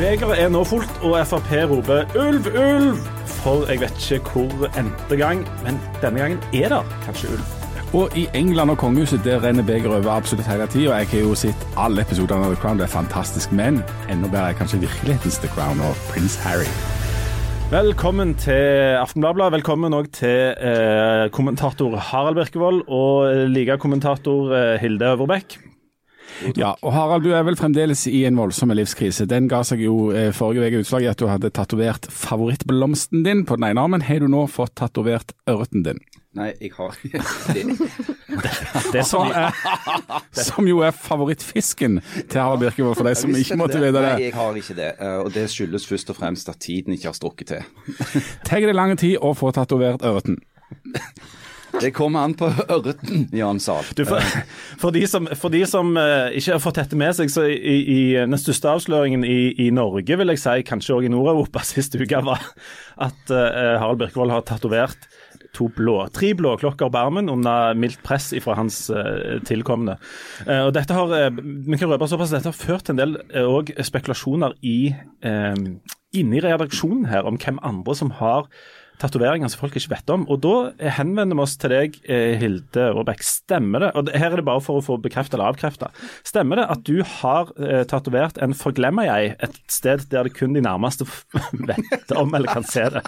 Begeret er nå fullt, og Frp roper 'ulv, ulv'. For jeg vet ikke hvor endte gang, men denne gangen er det kanskje ulv. Og i England og kongehuset der renner begeret over absolutt hele tida. Jeg har jo sett alle episodene av The Crown, det er fantastisk. Men enda bedre er kanskje virkelighetens The Crown og prins Harry. Velkommen til Aftenbladet. Velkommen òg til eh, kommentator Harald Birkevold og ligakommentator eh, Hilde Øverbekk. Ja, og Harald, du er vel fremdeles i en voldsom livskrise. Den ga seg jo eh, forrige uke utslag i at du hadde tatovert favorittblomsten din på den ene armen. Har du nå fått tatovert ørreten din? Nei, jeg har ikke det. Det som er, som jo er favorittfisken til Harald Birkevold, for de som ikke måtte vite Nei, jeg har ikke det. eh, Og det skyldes først og fremst at tiden ikke har strukket til. Tar det lang tid å få tatovert ørreten? Det kommer an på ørreten, Jan Sahl. For, for de som, for de som uh, ikke har fått dette med seg, så i, i den største avsløringen i, i Norge, vil jeg si, kanskje òg i Nord-Europa sist uke, var at uh, Harald Birkevold har tatovert to blå, tre blåklokker på armen under mildt press fra hans uh, tilkomne. Uh, og dette har, uh, vi kan røpe såpass, dette har ført til en del uh, spekulasjoner i, uh, inni redaksjonen her om hvem andre som har tatoveringer som folk ikke vet om. Og Da henvender vi oss til deg, eh, Hilde Aabekk. Stemmer det, og her er det bare for å få bekreftet eller avkreftet, stemmer det at du har eh, tatovert en 'forglemmer jeg' et sted der det kun de nærmeste vet om eller kan se det?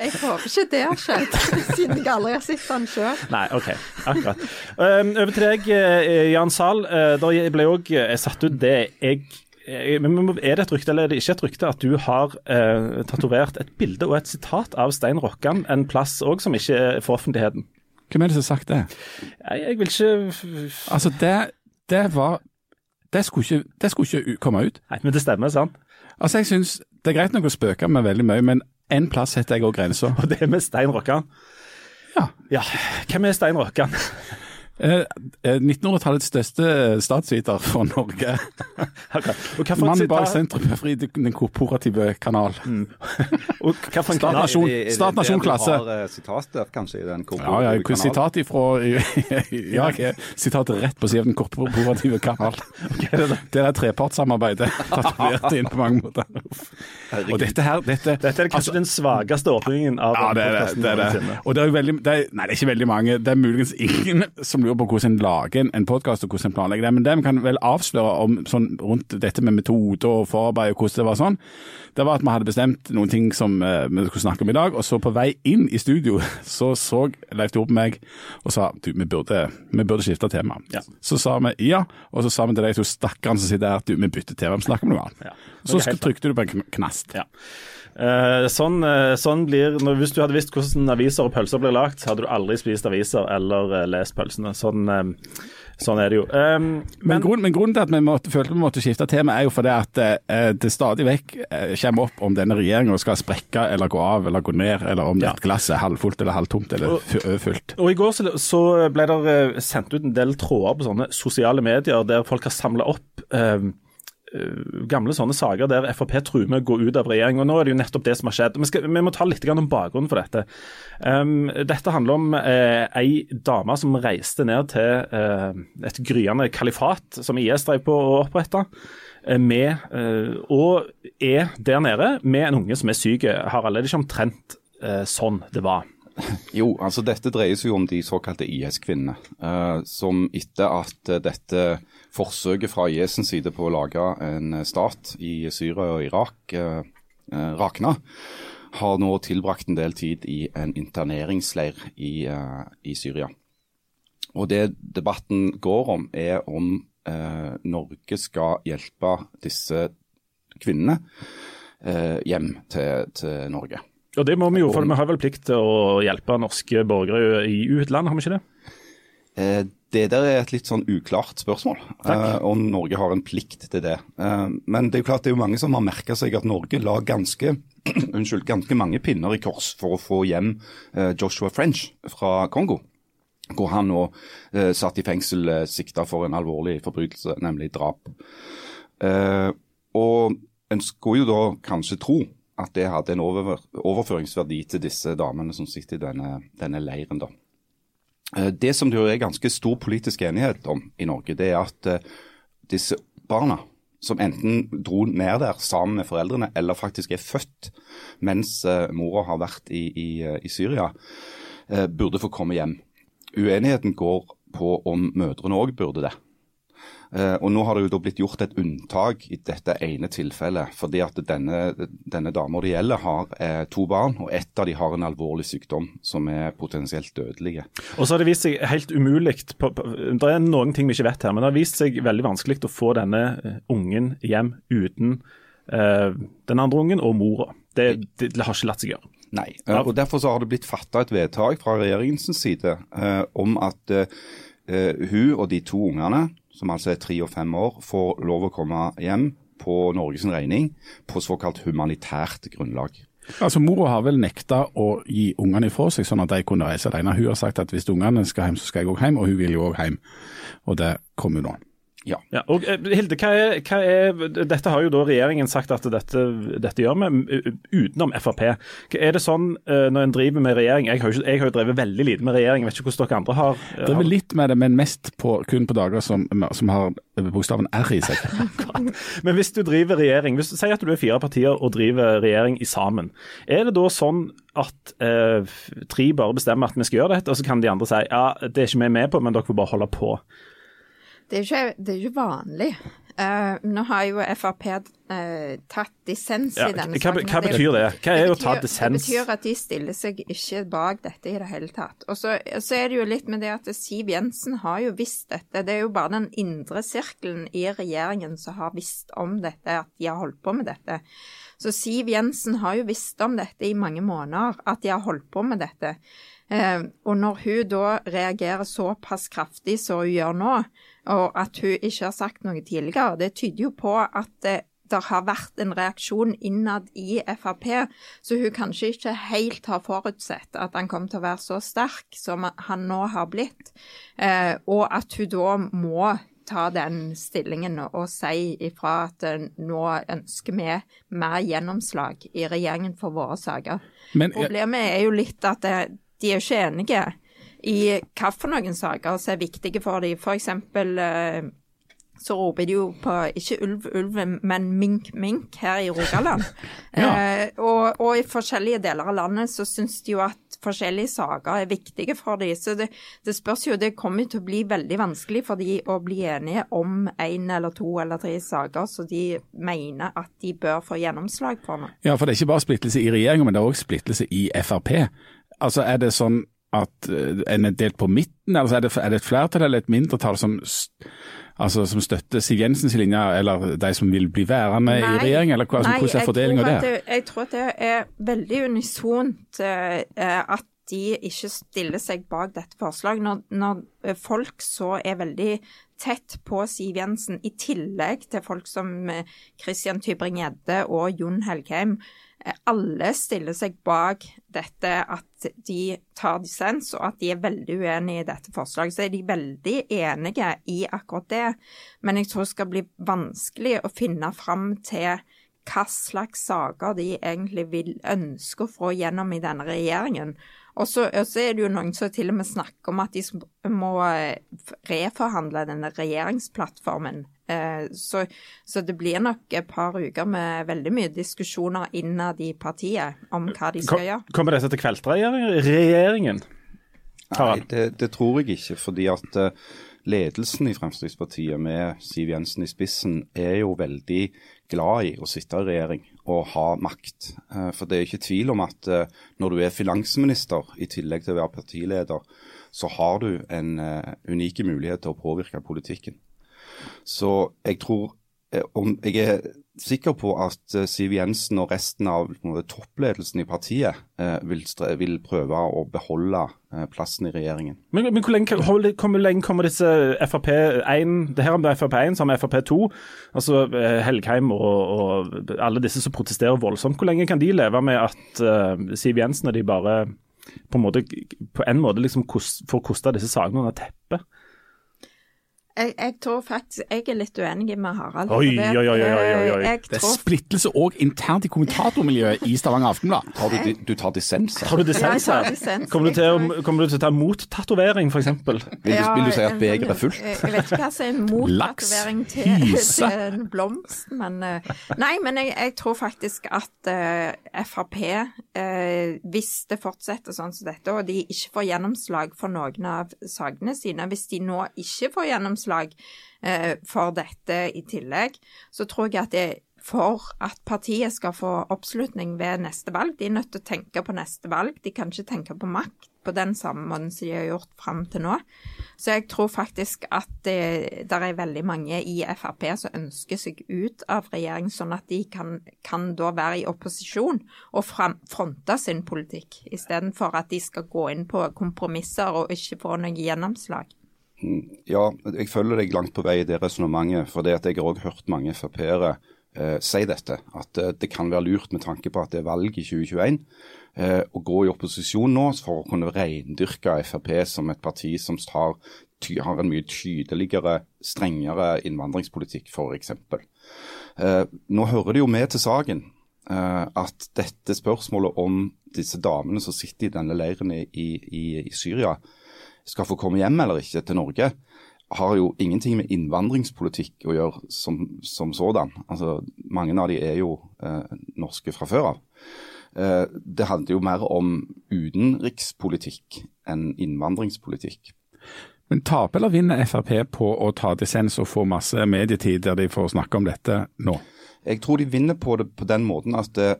Jeg håper ikke det har skjedd, siden jeg aldri har sett den sjøl. Nei, OK. Akkurat. Um, over til deg, eh, Jan Zahl. Der ble òg satt ut det jeg Er det et rykte eller er det ikke et rykte at du har eh, tatovert et bilde og et sitat av Stein Rokkan en plass òg som ikke er for offentligheten? Hvem er det som har sagt det? Jeg, jeg vil ikke Altså, det, det var det skulle, ikke, det skulle ikke komme ut. Nei, men det stemmer, sant? Altså, jeg synes Det er greit nok å spøke med veldig mye, men en plass setter jeg òg grensa. Og det er med Stein Rokkan. Ja. Ja, hvem er Stein Rokkan? Eh, eh, 1900-tallets største statsviter for Norge. okay. Mannen bak sentrum for den korporative kanal. Mm. Stat- kanal? nasjon- Er det- er det der klasse. har eh, sitat kanskje i den Ja, ja, korporative kanalen? sitat ifra Ja, sitatet rett på siden av den korporative kanal. Der er trepartssamarbeidet tatovert inn på mange måter. Og dette her dette, Dette er kanskje den svakeste åpningen av Ja, det er det. det, er det. Og det er jo veldig, det er, nei, det er ikke veldig mange. Det er muligens ingen som lurer på hvordan en lager en, en podkast og hvordan en planlegger det. Men det vi kan vel avsløre om sånn rundt dette med metode og forarbeid og hvordan det var sånn, det var at vi hadde bestemt noen ting som eh, vi skulle snakke om i dag. Og så på vei inn i studio så så Leif Tore på meg og sa du, vi burde, vi burde skifte tema. Ja. Så sa vi ja, og så sa vi til deg to stakkaren som sitter her at du, vi bytter tema, vi snakker om noe annet. Ja. Så trykte du på en knast. Ja. Eh, sånn, eh, sånn blir når, Hvis du hadde visst hvordan aviser og pølser blir lagt, hadde du aldri spist aviser eller eh, lest pølsene. Sånn, eh, sånn er det jo. Um, Men, grunnen, men grunnen til at vi måtte, følte vi måtte skifte tema, er jo fordi at uh, det stadig vekk uh, kommer opp om denne regjeringa skal sprekke eller gå av eller gå ned, eller om Ja. glasset er halvfullt eller halvtomt eller Og- overfylt. Og I går så, så ble det sendt ut en del tråder på sånne sosiale medier der folk har samla opp eh, gamle sånne saker der Frp truer med å gå ut av regjering. og Nå er det jo nettopp det som har skjedd. Vi, skal, vi må ta litt om bakgrunnen for dette. Um, dette handler om eh, ei dame som reiste ned til eh, et gryende kalifat som IS drev på å opprette. eh, Med, eh, og er der nede med en unge som er syk. Harald, er det ikke omtrent eh, sånn det var? Jo, altså dette dreier seg jo om de såkalte IS-kvinnene. eh, som etter at eh, dette forsøket fra IS' side på å lage en eh, stat i Syria og Irak eh, eh, rakna, har nå tilbrakt en del tid i en interneringsleir i, eh, i Syria. Og det debatten går om, er om eh, Norge skal hjelpe disse kvinnene eh, hjem til, til Norge. Og det må vi jo, for vi har vel plikt til å hjelpe norske borgere i utlandet, har vi ikke det? Eh, Det der er et litt sånn uklart spørsmål, uh, om Norge har en plikt til det. Uh, men det er jo klart det er jo mange som har merka seg at Norge la ganske, unnskyld, ganske mange pinner i kors for å få hjem uh, Joshua French fra Kongo. Hvor han nå eh, satt i fengsel eh, sikta for en alvorlig forbrytelse, nemlig drap. Eh, og en skulle jo da kanskje tro at det hadde en over, overføringsverdi til disse damene som sitter i denne, denne leiren. da. Eh, Det som det er ganske stor politisk enighet om i Norge, det er at eh, disse barna som enten dro ned der sammen med foreldrene, eller faktisk er født mens uh, mora har vært i, i, i Syria, burde få komme hjem. Uenigheten går på om mødrene òg burde det. Eh, og Nå har det jo da blitt gjort et unntak i dette ene tilfellet. fordi at denne, denne dama det gjelder har eh, to barn, og ett av de har en alvorlig sykdom som er potensielt dødelige. Og så har det vist seg helt umulig, det er noen ting vi ikke vet her, men det har vist seg veldig vanskelig å få denne eh, ungen hjem uten eh, den andre ungen og mora. Det, det, det har ikke latt seg gjøre. Nei, og Derfor så har det blitt fatta et vedtak fra regjeringens side eh, om at eh, hun og de to ungene som altså er tre og fem år, får lov å komme hjem på Norges regning på såkalt humanitært grunnlag. Altså Mora har vel nekta å gi ungene ifra seg, sånn at de kunne reise alene. Hun har sagt at hvis ungene skal hjem, så skal jeg òg hjem, og hun vil jo òg hjem. Og det kommer hun nå. Ja. ja. og eh, Hilde, hva er, hva er, dette har jo da regjeringen sagt at dette, dette gjør vi, utenom Frp. Er det sånn eh, når en driver med regjering Jeg har jo, jeg har jo drevet veldig lite med regjering, vet ikke hvordan dere andre har eh, Drevet litt med det, men mest på, kun på dager som, som har bokstaven R i seg. men hvis du driver regjering, hvis, si at du er fire partier og driver regjering i sammen. Er det da sånn at eh, tre bare bestemmer at vi skal gjøre dette, og så kan de andre si ja, det er ikke vi med på, men dere får bare holde på? Det er ikke, er ikke vanlig. Uh, nå har jo Frp uh, eh, tatt dissens ja, i denne hva, saken. Hva betyr det? Hva er det å ta dissens? Det betyr at de stiller seg ikke bak dette i det hele tatt. Og så, så, er det jo litt med det at Siv Jensen har jo visst dette. Det er jo bare den indre sirkelen i regjeringen som har visst om dette, at de har holdt på med dette. Så Siv Jensen har jo visst om dette i mange måneder, at de har holdt på med dette. Uh, og når hun da reagerer såpass kraftig som hun gjør nå, og at hun ikke har sagt noe tidligere. Det tyder jo på at det, har vært en reaksjon innad i Frp, så hun kanskje ikke helt har forutsett at han kom til å være så sterk som han nå har blitt, eh, og at hun da må ta den stillingen og si ifra at eh, nå ønsker vi mer gjennomslag i regjeringen for våre saker. Men, Problemet er jo litt at det, de er ikke enige i hvilke saker som er viktige for dem. F.eks. Eh, så roper de jo på ikke ulv, ulv, men mink, mink her i Rogaland. ja. eh, og, og, i forskjellige deler av landet så syns de jo at forskjellige saker er viktige for dem. Så det, det spørs jo, det kommer til å bli veldig vanskelig for dem å bli enige om én eller to eller tre saker som de mener at de bør få gjennomslag for nå. Ja, for det er ikke bare splittelse i regjeringa, men det er òg splittelse i Frp. Altså er det sånn at eh, en er delt på midten? Altså er, det, er det et flertall eller et mindretall som, altså, som støtter Siv Jensens linje, eller de som vil bli værende nei, i regjering? eller altså, Hvordan er fordelinga der? jeg tror det er veldig unisont uh, at de ikke stiller seg bak dette forslaget. Når, når folk så er veldig tett på Siv Jensen, i tillegg til folk som Christian Tybring-Gjedde og Jon Helgheim, alle stiller seg bak dette at de tar dissens, og at de er veldig uenige i dette forslaget. Så er de veldig enige i akkurat det. Men jeg tror det skal bli vanskelig å finne fram til hva slags saker de egentlig vil ønske å få gjennom i denne regjeringen. Og så, er det jo noen som til og med snakker om at de må reforhandle denne regjeringsplattformen Eh, så, så, det blir nok et par uker med veldig mye diskusjoner innad i partiet om hva de skal gjøre. Kommer dette til kveldsregjeringen? Nei, det, det, tror jeg ikke. fordi at eh, ledelsen i Fremskrittspartiet med Siv Jensen i spissen er jo veldig glad i å sitte i regjering og ha makt. Eh, for det er ikke tvil om at når du er finansminister i tillegg til å være partileder, så har du en unik mulighet til å påvirke politikken. Så jeg tror eh, Jeg er sikker på at eh, Siv Jensen og resten av toppledelsen i partiet eh, vil, vil, prøve å beholde eh, plassen i regjeringen. Men, men hvor, lenge, hvor, lenge, kommer disse Frp1 Det her om Frp1 som Frp2, altså Helgheim og, og, alle disse som protesterer voldsomt. Hvor lenge kan de leve med at uh, Siv Jensen og de bare på en måte, på en måte liksom kost, får kosta disse sakene under teppet? Jeg, jeg tror faktisk Jeg er litt uenig med Harald. Oi, oi, oi, oi, oi, oi. Jeg Det er tror splittelse òg internt i kommentatormiljøet i Stavanger Aftenblad. Tar du, du tar dissens? Tar du dissens Ja, dissens. Kommer du til å, kommer du til å ta mottatovering f.eks.? Vil, du- vil du si at begeret er fullt? Jeg jeg vet ikke hva som er mot tatovering til, til en blomst, men eh, Nei, men jeg, jeg tror faktisk at uh, Frp, uh, hvis det fortsetter sånn som dette, og de ikke får gjennomslag for noen av sakene sine, hvis de nå ikke får gjennomslag eh, for dette i tillegg, så tror jeg at det for at partiet skal få oppslutning ved neste valg. De er nødt til å tenke på neste valg. De kan ikke tenke på makt på den samme måten som de har gjort fram til nå. Så jeg tror faktisk at det er veldig mange i Frp som ønsker seg ut av regjering, sånn at de kan, kan da være i opposisjon og fronte sin politikk, istedenfor at de skal gå inn på kompromisser og ikke få noe gjennomslag. Ja, jeg følger deg langt på vei i det resonnementet. For det at jeg har også hørt mange Frp-ere eh, si dette. At eh, det kan være lurt med tanke på at det er valg i 2021. Eh, å gå i opposisjon nå for å kunne reindyrke Frp som et parti som tar, har en mye tydeligere, strengere innvandringspolitikk, f.eks. Eh, nå hører det jo med til saken eh, at dette spørsmålet om disse damene som sitter i denne leiren i, i, i Syria, skal få komme hjem eller ikke til Norge, har jo ingenting med innvandringspolitikk å gjøre som, som sådan. Altså, mange av de er jo eh, norske fra før av. Eh, det handler jo mer om utenrikspolitikk enn innvandringspolitikk. Men taper eller vinner Frp på å ta dissens og få masse medietid der de får snakke om dette nå? Jeg tror de vinner på det på den måten at det,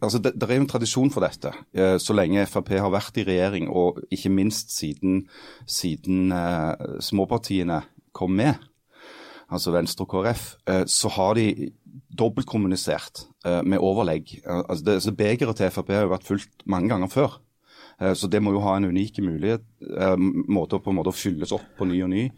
altså det, det er en tradisjon for dette. Eh, så lenge Frp har vært i regjering, og ikke minst siden, siden uh, småpartiene kom med, altså Venstre og KrF, uh, så har de dobbeltkommunisert uh, med overlegg. Eh, altså det, Begeret til Frp har jo vært fullt mange ganger før. Eh, Så det må jo ha en unik mulighet, eh, måte, på en måte å fylles opp på ny og ny, eh,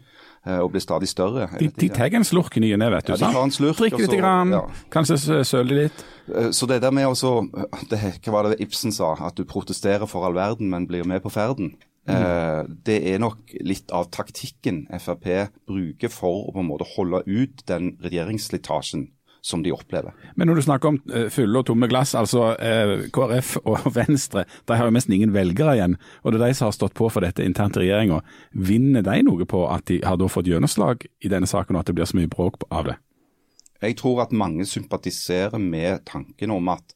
og blir stadig større. De, de tar en slurk i ny og ne, vet du. Ja, de tar en slurk, Drikker litt, så- grann, ja. kanskje søler litt. Eh, Så det der med også, det, Hva var det Ibsen sa? At du protesterer for all verden, men blir med på ferden. Mm. det er nok litt av taktikken Frp bruker for å på en måte holde ut den regjeringsslitasjen som de opplever. Men når du snakker om eh, fulle og tomme glass, altså eh, KrF og Venstre, de har jo nesten ingen velgere igjen. Og det er de som har stått på for dette internt i regjeringa. Vinner de noe på at de har da fått gjennomslag i denne saken, og at det blir så mye bråk av det? Jeg tror at mange sympatiserer med tanken om at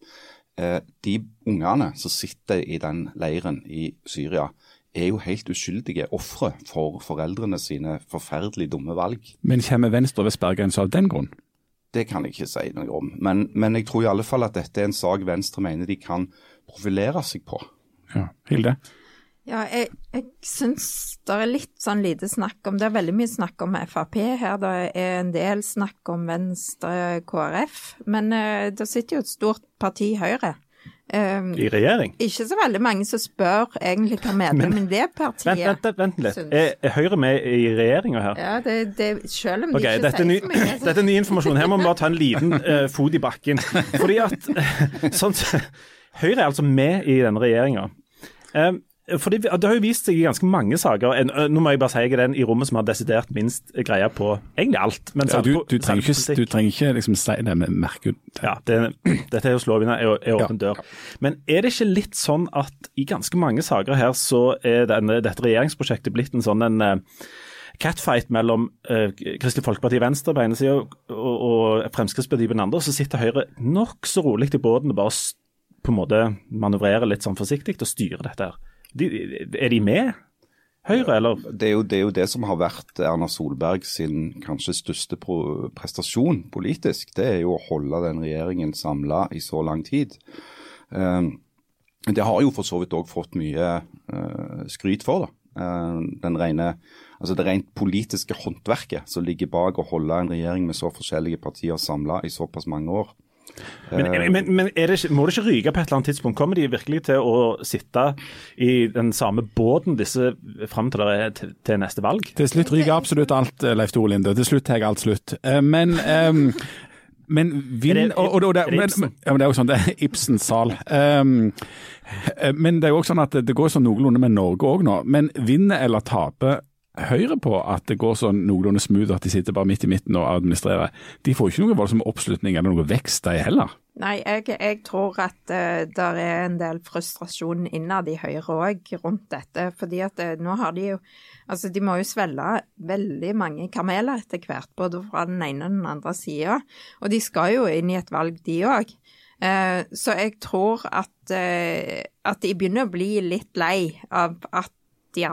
eh, de ungene som sitter i den leiren i Syria, er jo helt uskyldige ofre for foreldrene sine forferdelig dumme valg. Men kommer Venstre ved sperregrensa av den grunn? Det kan jeg ikke si noe om. Men, men jeg tror i alle fall at dette er en sak Venstre mener de kan profilere seg på. Ja, Hilde? Ja, jeg, jeg syns det er litt sånn lite snakk om Det er veldig mye snakk om Frp her. Det er en del snakk om Venstre, KrF. Men uh, det sitter jo et stort parti, Høyre. Um, I regjering? ikke så veldig mange som spør egentlig hva medlemmene i det partiet Vent, vent, vent litt. Er, er Høyre med i regjeringa her? Ja, det, det, selv om de okay, ikke dette er, ny, sier så mye. så- dette er ny informasjon. Her må vi bare ta en liten uh, fot i bakken. Fordi at sånn, Høyre er altså med i denne regjeringa. Um, fordi det, Det har jo vist seg i ganske mange saker. En, nå må jeg bare si jeg er den i rommet som har desidert minst greie på egentlig alt. Men Ja, du, du, trenger ikke, du trenger ikke liksom si det med merke det. Ja, det, dette er jo slå inn er, er åpen dør. Men er det ikke litt sånn at i ganske mange saker her så er denne, dette regjeringsprosjektet blitt en sånn en catfight mellom uh, Kristelig Folkeparti Venstre på ene sida og, og Fremskrittspartiet på den andre, og så sitter Høyre nokså rolig i båten og bare på en måte manøvrerer litt sånn forsiktig og styrer dette her. De, er de med, Høyre, eller? Det er, jo, det er jo det som har vært Erna Solberg sin kanskje største prestasjon politisk. Det er jo å holde den regjeringen samla i så lang tid. Um, det har jo for så vidt òg fått mye uh, skryt for. da. Den rene, altså Det rent politiske håndverket som ligger bak å holde en regjering med så forskjellige partier samla i såpass mange år. Men, men, men er det må det ikke ryke på et eller annet tidspunkt? Kommer de virkelig til å sitte i den samme båten disse fram til, til, til neste valg? Til slutt ryker absolutt alt, eh, Leif Tore Linde. Til slutt tar alt slutt. Eh, Men men vinn Er det- og, og, og det, er det men, Ibsen? men- ja, men det er jo sånn, det er Ibsens sal. Ehm, eh, men det er jo også sånn at det, det går sånn noenlunde med Norge òg nå. Men vinner eller taper Høyre på at det går sånn noenlunde smooth, at de sitter bare midt i midten og administrerer. De får ikke noen voldsom oppslutning eller noe vekst, de heller. Nei, jeg, jeg tror at uh, det er en del frustrasjon innad i Høyre òg rundt dette. Fordi at uh, nå har de jo Altså, de må jo svelge veldig mange kameler etter hvert, både fra den ene og den andre sida. Og de skal jo inn i et valg, de òg. Uh, så jeg tror at, at de begynner å bli litt lei av at de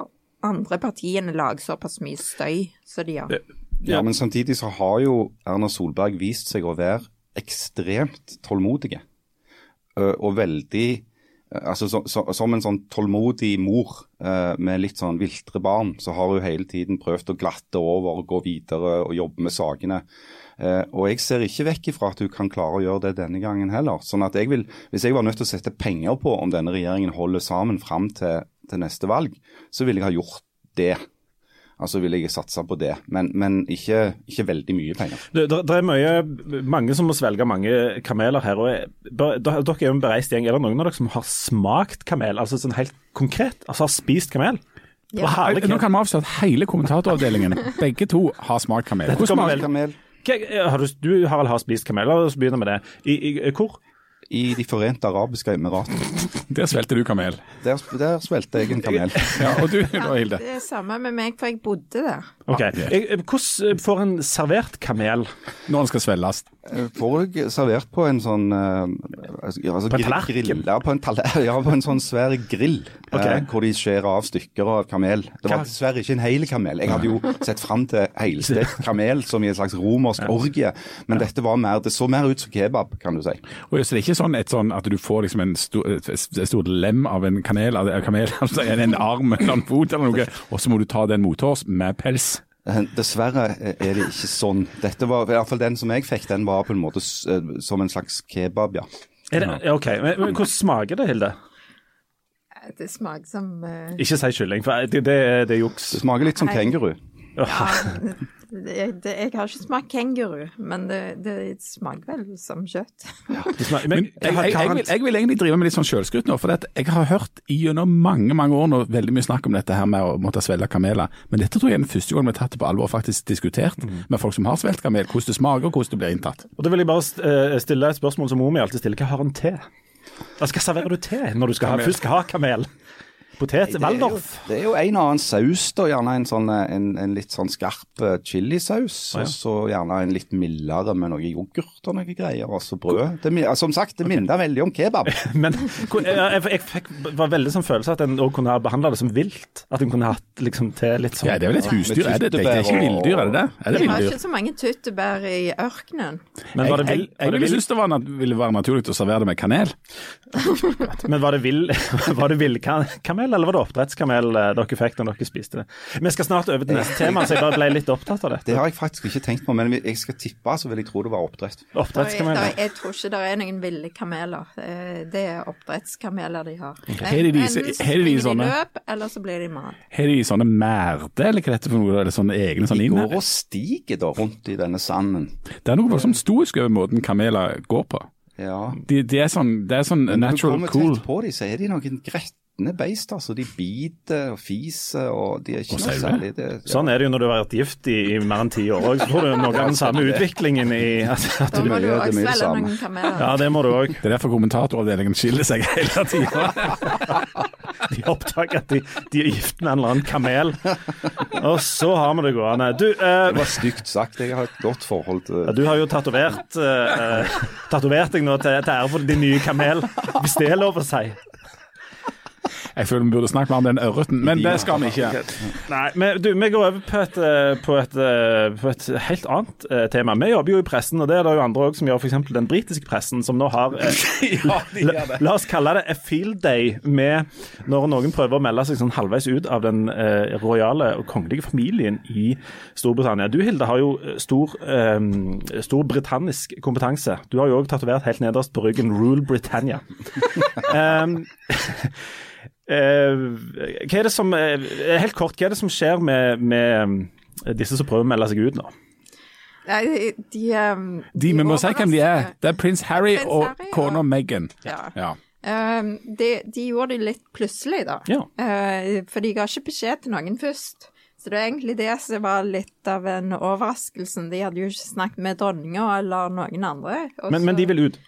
andre partiene lager såpass mye støy som de gjør. Ja, men samtidig så har jo Erna Solberg vist seg å være ekstremt tålmodige. Og veldig Altså så, så, Som en sånn tålmodig mor eh, med litt sånn viltre barn, så har hun hele tiden prøvd å glatte over og gå videre og jobbe med sakene. Eh, og jeg ser ikke vekk ifra at hun kan klare å gjøre det denne gangen heller. Sånn at jeg vil, Hvis jeg var nødt til å sette penger på om denne regjeringen holder sammen fram til, til neste valg, så ville jeg ha gjort det altså vil jeg satse på det. Men, men ikke, ikke, veldig mye penger. Det, det, er mye, mange som må svelge mange kameler her. og jeg, Dere er jo en bereist gjeng. Er det noen av dere som har smakt kamel? Altså sånn helt konkret? Altså har spist kamel? Ja. Nå kan vi avsløre at hele kommentatoravdelingen, begge to, har smakt kamel. Hvor smaker kamel? Har du, du Harald, har spist kamel. La oss begynne med det. I, i, hvor? I De forente arabiske emirater. Der svelgte du kamel? Der, der svelgte jeg en kamel. ja, og du da, Hilde? det er samme med meg, for jeg bodde der. Ok, Hvordan får en servert kamel? Når den skal svelges? Får jeg servert på en sånn uh, altså, På en tallerken? Ja, på en, ja, på en sånn svær grill. Okay. Uh, hvor de skjærer av stykker av kamel. Det var dessverre ikke en hel kamel. Jeg hadde jo sett fram til helstekt kamel som i en slags romersk orgie. Men dette var mer, det så mer ut som kebab, kan du si. Og så det er ikke sånn, sånn at du får liksom en stor, stort lem av en kanel, kamel, altså en arm eller en fot eller noe, og så må du ta den mothårs med pels. Eh, dessverre er det ikke sånn. Dette var, i hvert fall Den som jeg fikk, den var på en måte eh, som en slags kebab, ja. Er det, ok, men, men Hvordan smaker det, Hilde? Det smaker som uh... Ikke si kylling, for det, det, det er juks. Det smaker litt som kenguru. Ja, jeg, det, jeg har ikke smakt kenguru, men det, det smaker vel som kjøtt. Ja, smaker, men, jeg, jeg, jeg, vil, jeg, vil, egentlig drive med litt sånn sjølskryt nå. For jeg har hørt gjennom mange mange år nå veldig mye snakk om dette her med å måtte svelge kameler. Men dette tror jeg er den første gang vi har tatt det på alvor og faktisk diskutert mm. med folk som har svelget kamel, hvordan det smaker og hvordan det blir inntatt. Og Da vil jeg bare eh, stille et spørsmål som mor mi alltid stiller. Hva har en til? Hva serverer du til når du skal ha, først skal ha kamel? Potet? Waldorf? Det er jo en og annen saus, da. Gjerne en, sånn, eh, en, en litt sånn skarp eh, chilisaus. Ah, ja. Og så gjerne en litt mildere med noe yoghurt og noe greier. Og så brød. Det, som sagt, det minner okay. veldig om kebab. Men jeg, jeg, fikk, var veldig sånn følelse at en òg kunne ha behandla det som vilt. At en kunne hatt liksom til litt sånn Ja, det er vel et husdyr, er det? Det er ikke villdyr, er det det? Er det Vi har ikke så mange tyttebær i ørkenen. Men var det vill, jeg, jeg, ville synes det var, ville være naturlig å servere det med kanel. Men var det villkamel? eller var det oppdrettskamel eh, dere fikk når dere spiste det? Vi skal snart over til neste tema, så jeg bare ble litt opptatt av det. Det har jeg faktisk ikke tenkt på, men jeg skal tippe, så vil jeg tro det var oppdrett. Oppdrettskamel? Jeg, jeg tror ikke det er noen ville kameler. Eh, det er oppdrettskameler de har. Okay. Enten springer de sånne, løp, eller så blir de mat. Har de sånne merde, eller hva er dette for noe? Eller sånne egne sånne De går og stiger da rundt i denne sanden. Det er noe voldsomt stoisk over måten kameler går på. Ja. De, de er sånn, det er sånn natural cool. Når du kommer tett på dem, så er de noen greit skitne beist. altså. De biter og fiser, og de er ikke noe særlig det, ja. Sånn er det jo når du har vært gift i, i mer enn ti år òg. Så får du noe av den samme utviklingen i at, at Da må du òg svelge noen kameler. Ja, det må du òg. Det er derfor kommentatoravdelingen skiller seg hele tida. de oppdager at de, de, er gift med en eller annen kamel. Og så har vi det gående. Du, uh, det var stygt sagt. Jeg har et godt forhold til ja, Du har jo tatovert uh, tatovert deg nå til, til ære for din nye kamel, hvis det er lov å si. Jeg føler vi burde snakke mer om den ørreten, men det skal vi ikke. Nei, men du, vi går over på et, eh, på et, eh, på et helt annet eh, tema. Vi jobber jo i pressen, og det er det jo andre òg som gjør, f.eks. den britiske pressen, som nå har ja, la, la, oss kalle det a field day med når noen prøver å melde seg sånn halvveis ut av den eh, rojale og kongelige familien i Storbritannia. Du Hilde har jo stor, eh, stor britannisk kompetanse. Du har jo òg tatovert helt nederst på ryggen 'Rule Britannia'. um, hva er det som, eh, helt kort, hva er det som skjer med, med eh, disse som prøver å melde seg ut nå? Nei, de, de, de, Vi må si hvem de er. Det er prins Harry prins og Harry, kona Meghan. Ja. ja. Um, de, de, gjorde det litt plutselig, da. Ja. Uh, for de ga ikke beskjed til noen først. Så det er egentlig det som var litt av en overraskelse. De hadde jo ikke snakket med dronninga eller noen andre. og Men, men de vil ut.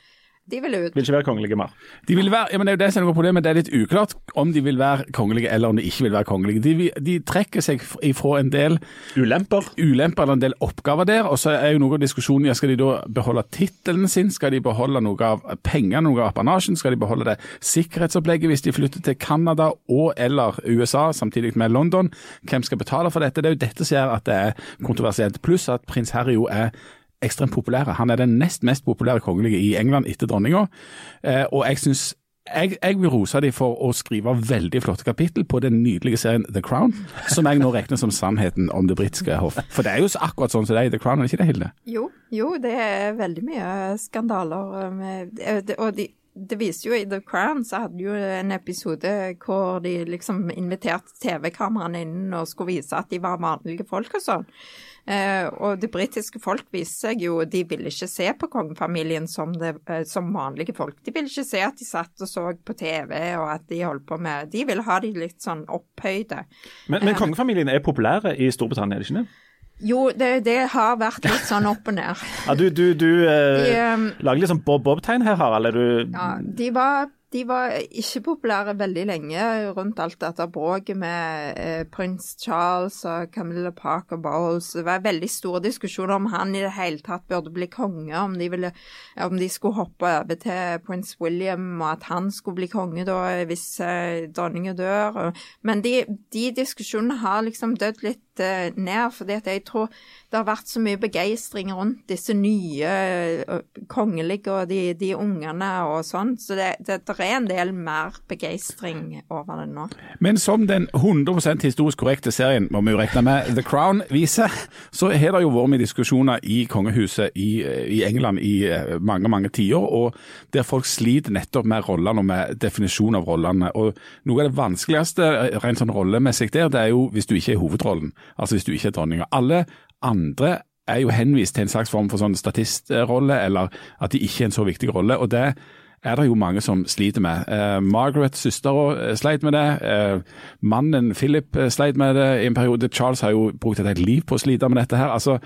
De vil ut. Vil ikke være kongelige mer. De vil være, ja, men Det er jo det som er noe problemet. Det er litt uklart om de vil være kongelige eller om de ikke vil være kongelige. De, de trekker seg ifra en del Ulemper. ulemper eller en del oppgaver der. Og så er jo noe av diskusjonen ja, skal de da beholde tittelen sin, skal de beholde noe av pengene, noe av apanasjen, skal de beholde det sikkerhetsopplegget hvis de flytter til Canada og eller USA samtidig med London. Hvem skal betale for dette? Det er jo dette som gjør at det er kontroversielt. Pluss at prins Harry jo er ekstremt populære. Han er den nest mest populære kongelige i England etter dronninga. Eh, og jeg synes jeg, jeg vil rose dem for å skrive veldig flotte kapittel på den nydelige serien The Crown, som jeg nå regner som sannheten om det britiske hoff. For det er jo akkurat sånn som det er i The Crown, er det ikke det, Hilde? Jo, jo, det er veldig mye skandaler med Og de, det viser jo i The Crown, så hadde jo en episode hvor de liksom inviterte TV-kameraene inn og skulle vise at de var vanlige folk og sånn. Eh, og det britiske folk viser seg jo De ville ikke se på kongefamilien som, det, eh, som vanlige folk. De ville ikke se at de satt og så på TV og at de holdt på med De ville ha de litt sånn opphøyde. Men, men kongefamilien er populære i Storbritannia, er det ikke det? Jo, det, det har vært litt sånn opp og ned. Ja, du du, du eh, De, um, lager litt sånn bob-bob-tegn her, Harald. Er du Ja, de var, de var ikke populære veldig lenge rundt alt dette bråket med eh, prins Charles og Camilla Parker Bowles. Det var veldig store diskusjoner om han i det hele tatt burde bli konge, om de, ville, om de skulle hoppe over til prins William, og at han skulle bli konge da hvis eh, dronninga dør. Men de, de diskusjonene har liksom dødd litt eh, ned, fordi jeg tror det har vært så mye begeistring rundt disse nye eh, kongelige og de, de ungene og sånn, så det, det, det er en del mer begeistring over det nå. Men som den 100% historisk korrekte serien må vi jo regne med The Crown viser, så har det jo vært med diskusjoner i kongehuset i, i England i eh, mange mange tiår, og der folk sliter nettopp med rollene og med definisjon av rollene. Og Noe av det vanskeligste eh, rent sånn rollemessig der, det er jo hvis du ikke er hovedrollen, altså hvis du ikke er dronninga. Alle andre er jo henvist til en slags form for sånn statistrolle, eller at de ikke er en så viktig rolle. og det er det jo mange som sliter med. Eh, Margaret, søstera, sleit med det. Eh, mannen Philip eh, sleit med det i en periode. Charles har jo brukt et helt liv på å slite med dette her. Altså,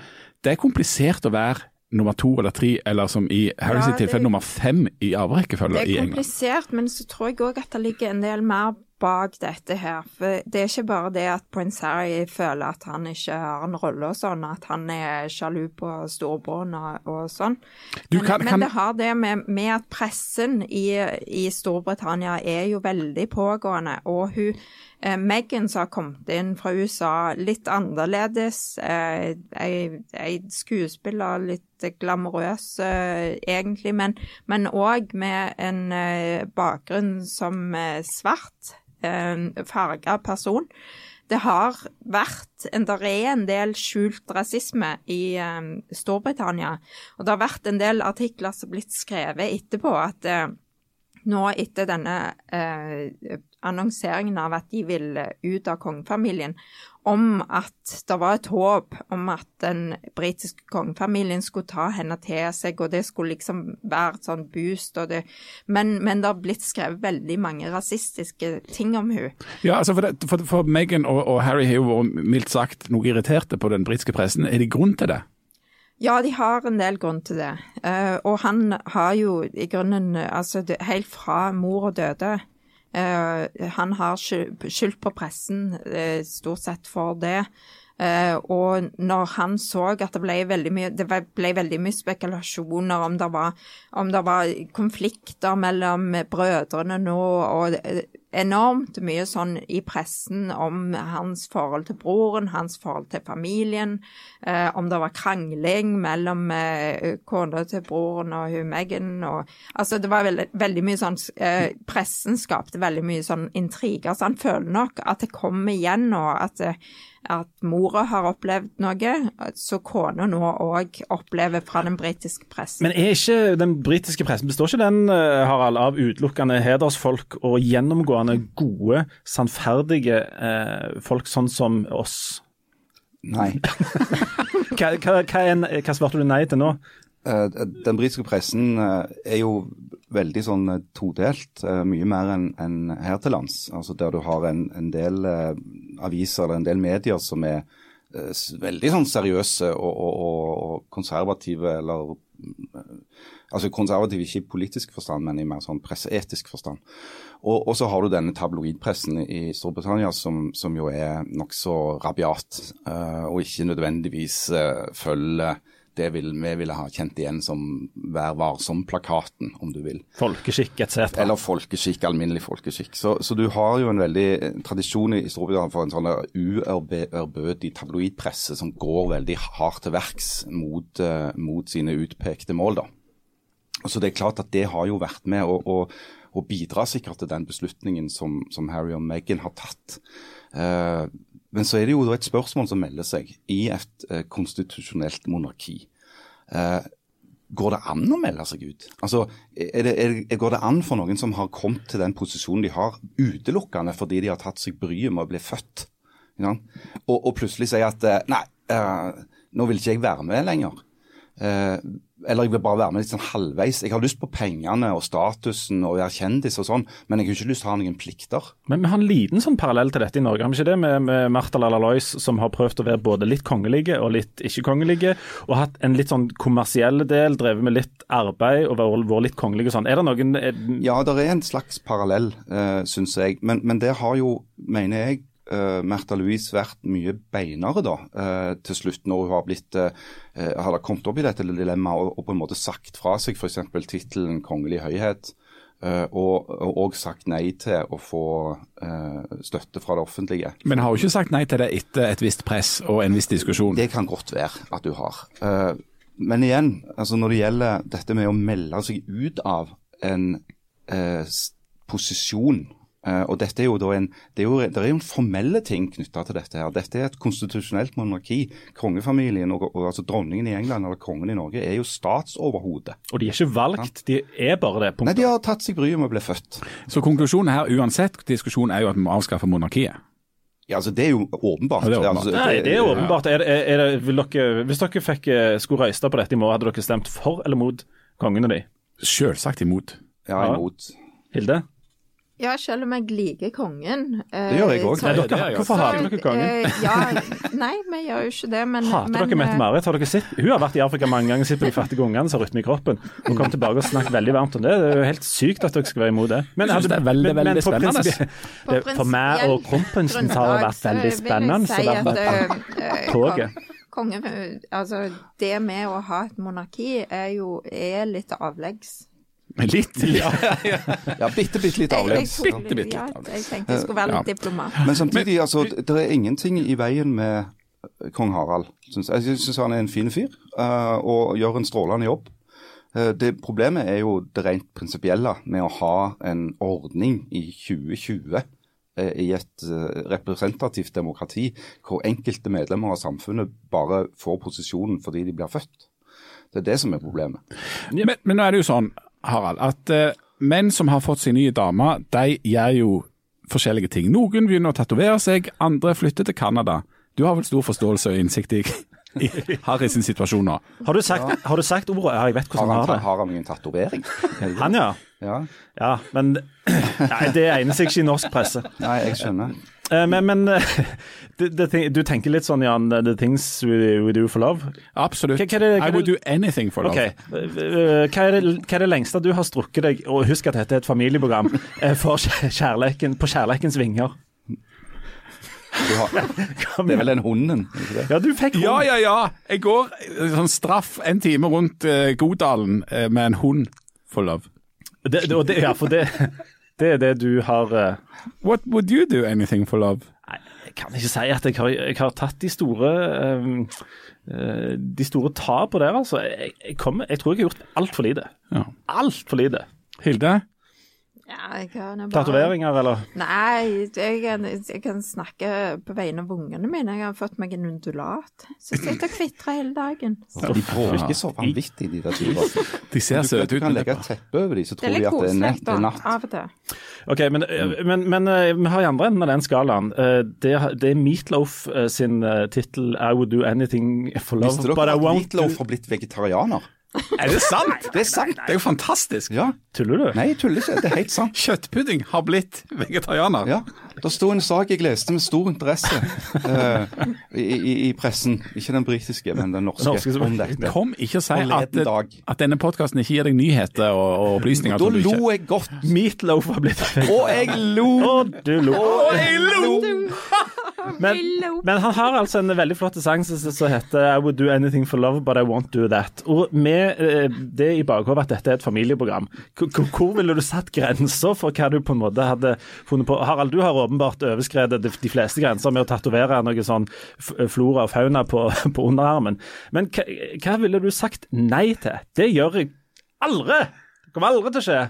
det er komplisert å være nummer to eller tre, eller som i Harrys Ja, tilfelle nummer fem i arverekkefølge Det er komplisert, men så tror jeg òg at det ligger en del mer bak dette her. For det er ikke bare det at prins Harry føler at han ikke har en rolle og sånn, at han er sjalu på storebroren og, og sånn. Men, kan- men kan- det har det med, med at pressen i, i Storbritannia er jo veldig pågående. Og hun eh, Meghan som har kommet inn fra USA, litt annerledes. Eh, ei, ei skuespiller, litt glamorøs uh, egentlig, men òg med en uh, bakgrunn som uh, svart, farga person. Det har vært en, der er en del skjult rasisme i eh, Storbritannia. Og det har vært en del artikler som har blitt skrevet etterpå at eh, nå etter denne eh, annonseringen av at de vil ut av kongefamilien, om at det var et håp om at den britiske kongefamilien skulle ta henne til seg, og det skulle liksom være et sånn boost. Og det, men, men det har blitt skrevet veldig mange rasistiske ting om hun. Ja, altså for, for, for Meghan og, og Harry har jo vært mildt sagt noe irriterte på den britiske pressen. Er det grunn til det? Ja, de har en del grunn til det. Eh, og han har jo i grunnen, altså helt fra mor døde eh, Han har skyldt på pressen eh, stort sett for det. Og når han så at det ble veldig mye det ble- veldig mye spekulasjoner om det var, om det var konflikter mellom brødrene nå, og enormt mye sånn i pressen om hans forhold til broren, hans forhold til familien, eh, om det var krangling mellom eh, kona til broren og hun Megan Og, altså det var veldig, veldig mye sånn eh, Pressen skapte veldig mye sånn intriger, så han føler nok at det kommer igjen nå. at eh, at mora har opplevd noe, så kona nå òg opplever fra den britiske pressen. Men er ikke den britiske pressen består ikke den eh, Harald, av utelukkende hedersfolk og gjennomgående gode, sannferdige eh, folk sånn som oss? Nei. Hva, hva, hva, en, hva svarte du nei til nå? Eh, Den britiske pressen eh, er jo veldig sånn eh, todelt, mye mer enn en her til lands. Altså Der du har en, en del aviser eller en del medier som er veldig sånn seriøse og, og, og, konservative, eller Altså konservative ikke i politisk forstand, men i mer sånn presseetisk forstand. Og, og så har du denne tabloidpressen i Storbritannia som, som jo er nokså rabiat, uh, og ikke nødvendigvis uh, følger det vil, vi ville ha kjent igjen som Vær varsom-plakaten, om du vil. Folkeskikk etc. Eller folkeskikk, alminnelig folkeskikk. Så, så du har jo en veldig eh, tradisjon i Storbritannia for en sånn uærbødig tabloidpresse som går veldig hardt til verks mot, uh, mot sine utpekte mål. da. Så det er klart at det har jo vært med og, å, å bidra sikkert til den beslutningen som, som Harry og Meghan har tatt. Eh, men så er det jo et spørsmål som melder seg i et eh, konstitusjonelt monarki. Eh, Går det an å melde seg ut? Altså, er det, er, Går det an for noen som har kommet til den posisjonen de har, utelukkende fordi de har tatt seg bryet med å bli født, og, og plutselig sier at eh, nei, eh, nå vil ikke jeg være med lenger. Eh, eller jeg vil bare være med litt sånn halvveis. Jeg har lyst på pengene og statusen og være kjendis og sånn, men jeg har ikke lyst til å ha noen plikter. Men vi har en liten sånn parallell til dette i Norge, har vi ikke det? Med, med Martha Lalla-Lois, som har prøvd å være både litt kongelige og litt ikke-kongelige, og hatt en litt sånn kommersiell del, drevet med litt arbeid og vært vært litt kongelige og sånn. Er det noen er, Ja, det er en slags parallell, uh, syns jeg. Men, men det har jo, mener jeg, uh, Märtha Louise vært mye beinere da, uh, til slutt, når hun har blitt uh, har kommet opp i dette dilemmaet og, og på en måte sagt fra seg f.eks. tittelen 'Kongelig høyhet'. eh, og, og sagt nei til å få eh, støtte fra det offentlige. Men har jo ikke sagt nei til det etter et visst press og en viss diskusjon. Det kan godt være at hun har. Eh, men igjen, altså når det gjelder dette med å melde seg ut av en eh, posisjon eh, og dette er jo da en, det er jo, det er jo en formelle ting knytta til dette. her. Dette er et konstitusjonelt monarki. Kongefamilien, og, og altså dronningen i England eller kongen i Norge, er jo statsoverhode. Og de er ikke valgt, de er bare det. Nei, De har tatt seg bryet med å bli født. Så konklusjonen her uansett diskusjon er jo at vi må avskaffe monarkiet. Ja, altså Det er jo åpenbart. Ja, det er åpenbart. Altså, Nei, det er åpenbart. Er, er, er det, vil dere, hvis dere fikk, eh, skulle røyste på dette i morgen, hadde dere stemt for eller mot kongen og de? Selvsagt imot. Ja, imot. Hilde? Ja, selv om jeg liker kongen. eh, Det gjør jeg er jo- hvorfor hater dere kongen? Eh, ja, nei, vi gjør jo ikke det, men Hater men, dere eh, Mette-Marit? Har dere sett? Hun har vært i Afrika mange ganger, sett på de fattige ungene som har rytme i kroppen. Hun kom tilbake og snakket veldig varmt om det. Det er jo helt sykt at dere skal være imot det. Men, synes det er veldig, veldig for spennende. det, for meg og kronprinsen har det vært veldig spennende. Så det har vært toget. Kongen, altså, det med å ha et monarki er jo er litt avleggs. Litt. Ja. Ja, bitte, bitte litt Jeg, jeg, avleggs. Bitte, bitte ja, litt jeg tenkte jeg skulle være litt diplomat. Men samtidig, altså, det er ingenting i veien med eh, kong Harald. Synes jeg jeg syns han er en fin fyr eh, og gjør en strålende jobb. Eh, det Problemet er jo det rent prinsipielle med å ha en ordning i 2020 eh, i et representativt demokrati hvor enkelte medlemmer av samfunnet bare får posisjonen fordi de blir født. Det er det som er problemet. Men, men nå er det jo sånn, Harald, at eh, menn som har fått sin nye dame, de gjør jo forskjellige ting. Noen begynner å tatovere seg, andre flytter til Canada. Du har vel stor forståelse og innsikt i, i Harry sin situasjon nå? Har du sagt, har du sagt ordet? Ja, jeg vet hvordan han han, har det. har han ingen tatovering? Han, ja. Ja. Ja, men nei, det egner seg ikke i norsk presse. Nei, jeg skjønner. Eh, Men, men the, the thing, du tenker litt sånn, Jan, the things we, we do for love. Absolutt. Hva- hva det- I would do anything for love. Ok, eh, hva er, det, hva er det lengste du har strukket deg, og husk at dette er et familieprogram, eh, for kjærleken, på kjærleikens vinger? Du har, det er vel den hunden? Ja, du fikk Ja, ja, ja. Jeg går eh, sånn straff en time rundt uh, Godalen uh, med en hund for love. Det, det, det, ja, for det, det er det du har uh... What would you do anything for love? Nei, jeg kan ikke si at jeg har, jeg har tatt de store um, uh, De store tapene der, altså. Jeg, jeg, kommer, jeg tror jeg har gjort altfor lite. Ja. Altfor lite. Hilde? Ja, bare Tatoveringer, eller? Nei, jeg kan, jeg kan snakke på vegne av ungene mine. Jeg har fått meg en undulat. Så jeg sitter og kvitrer hele dagen. De bråker så vanvittig, de der turene. De ser søte ut. du kan legge et teppe over dem, så tror de at det er, natt. Det er litt koselig natt. av og til. Ok, men, men, men eh, vi har i andre enden av den skalaen. Eh, Det, det er Meatloaf eh, sin tittel 'I would do anything for love'. Visste dere but I at Meatloaf har blitt vegetarianer? Er det sant? Det er sant. Det er jo fantastisk. Ja. Tuller du? Nei, jeg tuller ikke. Det er helt sant. Kjøttpudding har blitt vegetarianer. Ja. Det sto en sak jeg leste med stor interesse uh, i, i, i pressen. Ikke den britiske, men den norske. Norske, om dette. Kom ikke og si at, at denne podkasten ikke gir deg nyheter og, og opplysninger. Da som lo jeg godt. Meatloaf har blitt Og jeg lo! Og du lo. jeg lo! Men, men han har altså en veldig flott sang som som heter I would do anything for love, but I won't do that. Og med eh, det i bakhodet at dette er et familieprogram, hvor, ville du satt grenser for hva du på en måte hadde funnet på? Harald, du har åpenbart overskredet de, de fleste grenser med å tatovere noe sånn flora og fauna på, på underarmen. Men hva, hva ville du sagt nei til? Det gjør jeg aldri! Det kommer aldri til å skje.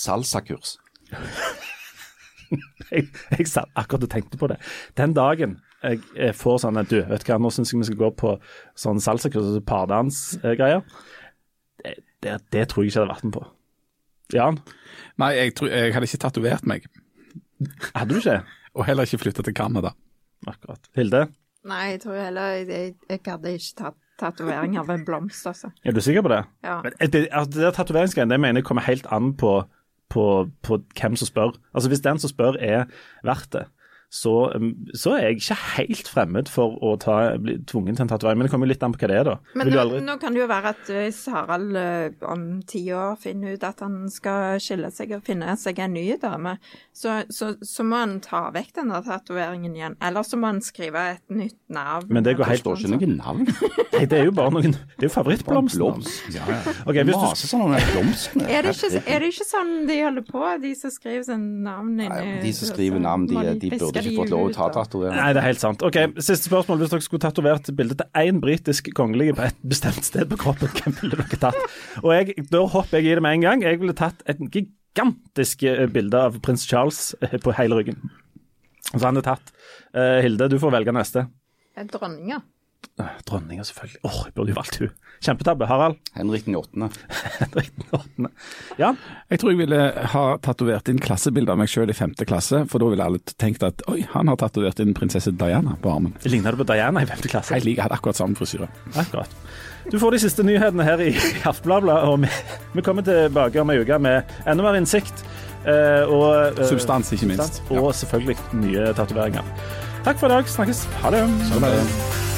Salsakurs. jeg, jeg satt akkurat og tenkte på det. Den dagen jeg, jeg får sånn at du, vet du hva, nå syns jeg vi skal gå på sånn salsakurs, og pardansgreier. Det, det, det tror jeg ikke jeg hadde vært med på. Jan, Nei, jeg, tror, jeg hadde ikke tatovert meg. Hadde du ikke? Og heller ikke flytta til Canada. Akkurat. Hilde, Nei, jeg tror heller jeg, jeg hadde ikke tatt tatovering av en blomst, altså. er du sikker på det? Ja. Men, eh, det, altså, det der tatoveringsgreiene det mener jeg kommer helt an på, på, på hvem som spør. Altså Hvis den som spør er verdt det, så, så er jeg ikke helt fremmed for å ta, bli tvungen til en tatovering. Men det kommer jo litt an på hva det er, da. Men nå, aldri... nå kan det jo være at hvis Harald eh, om ti år finner ut at han skal skille seg og finne seg en ny dame, så, så, så må han ta vekk den der tatoveringen igjen. Eller så må han skrive et nytt navn. Men det går Det helt står ikke noe navn. Nei, det er jo bare noen Det er jo favorittblomsten. Ja, ja. Okay, hvis du sånn om. Er det, ikke, er det ikke sånn de holder på, de som skriver sånn navn inni De som skriver navn, de, de burde ikke fått lov å ta tatovering. Nei, det er helt sant. Ok, Siste spørsmål. Hvis dere skulle tatovert bilde til én britisk kongelige på et bestemt sted på kroppen, hvem ville dere tatt? Og jeg, Da hopper jeg i det med en gang. Jeg ville tatt et gigantisk eh, bilde av prins Charles eh, på hele ryggen. Så han er tatt. Eh, Hilde, du får velge neste. Dronninga. Eh, Dronninga, selvfølgelig. Åh, jeg burde jo valgt hun. Kjempetabbe. Harald? Henrik den åttende. Henrik den åttende. Ja. Jeg tror jeg ville ha tatovert inn klassebilde av meg sjøl i femte klasse, for da ville alle tenkt at oi, han har tatovert inn prinsesse Diana på armen. Ligner du på Diana i femte klasse? Jeg liker, hadde akkurat samme frisyre. Akkurat. Du får de siste nyhetene her i Aftenbladet, og vi, vi kommer tilbake om ei uke med enda mer innsikt. eh, og, eh, Substans, ikke minst. substans, Og selvfølgelig nye tatoveringer. Takk for i dag. Snakkes. Ha det.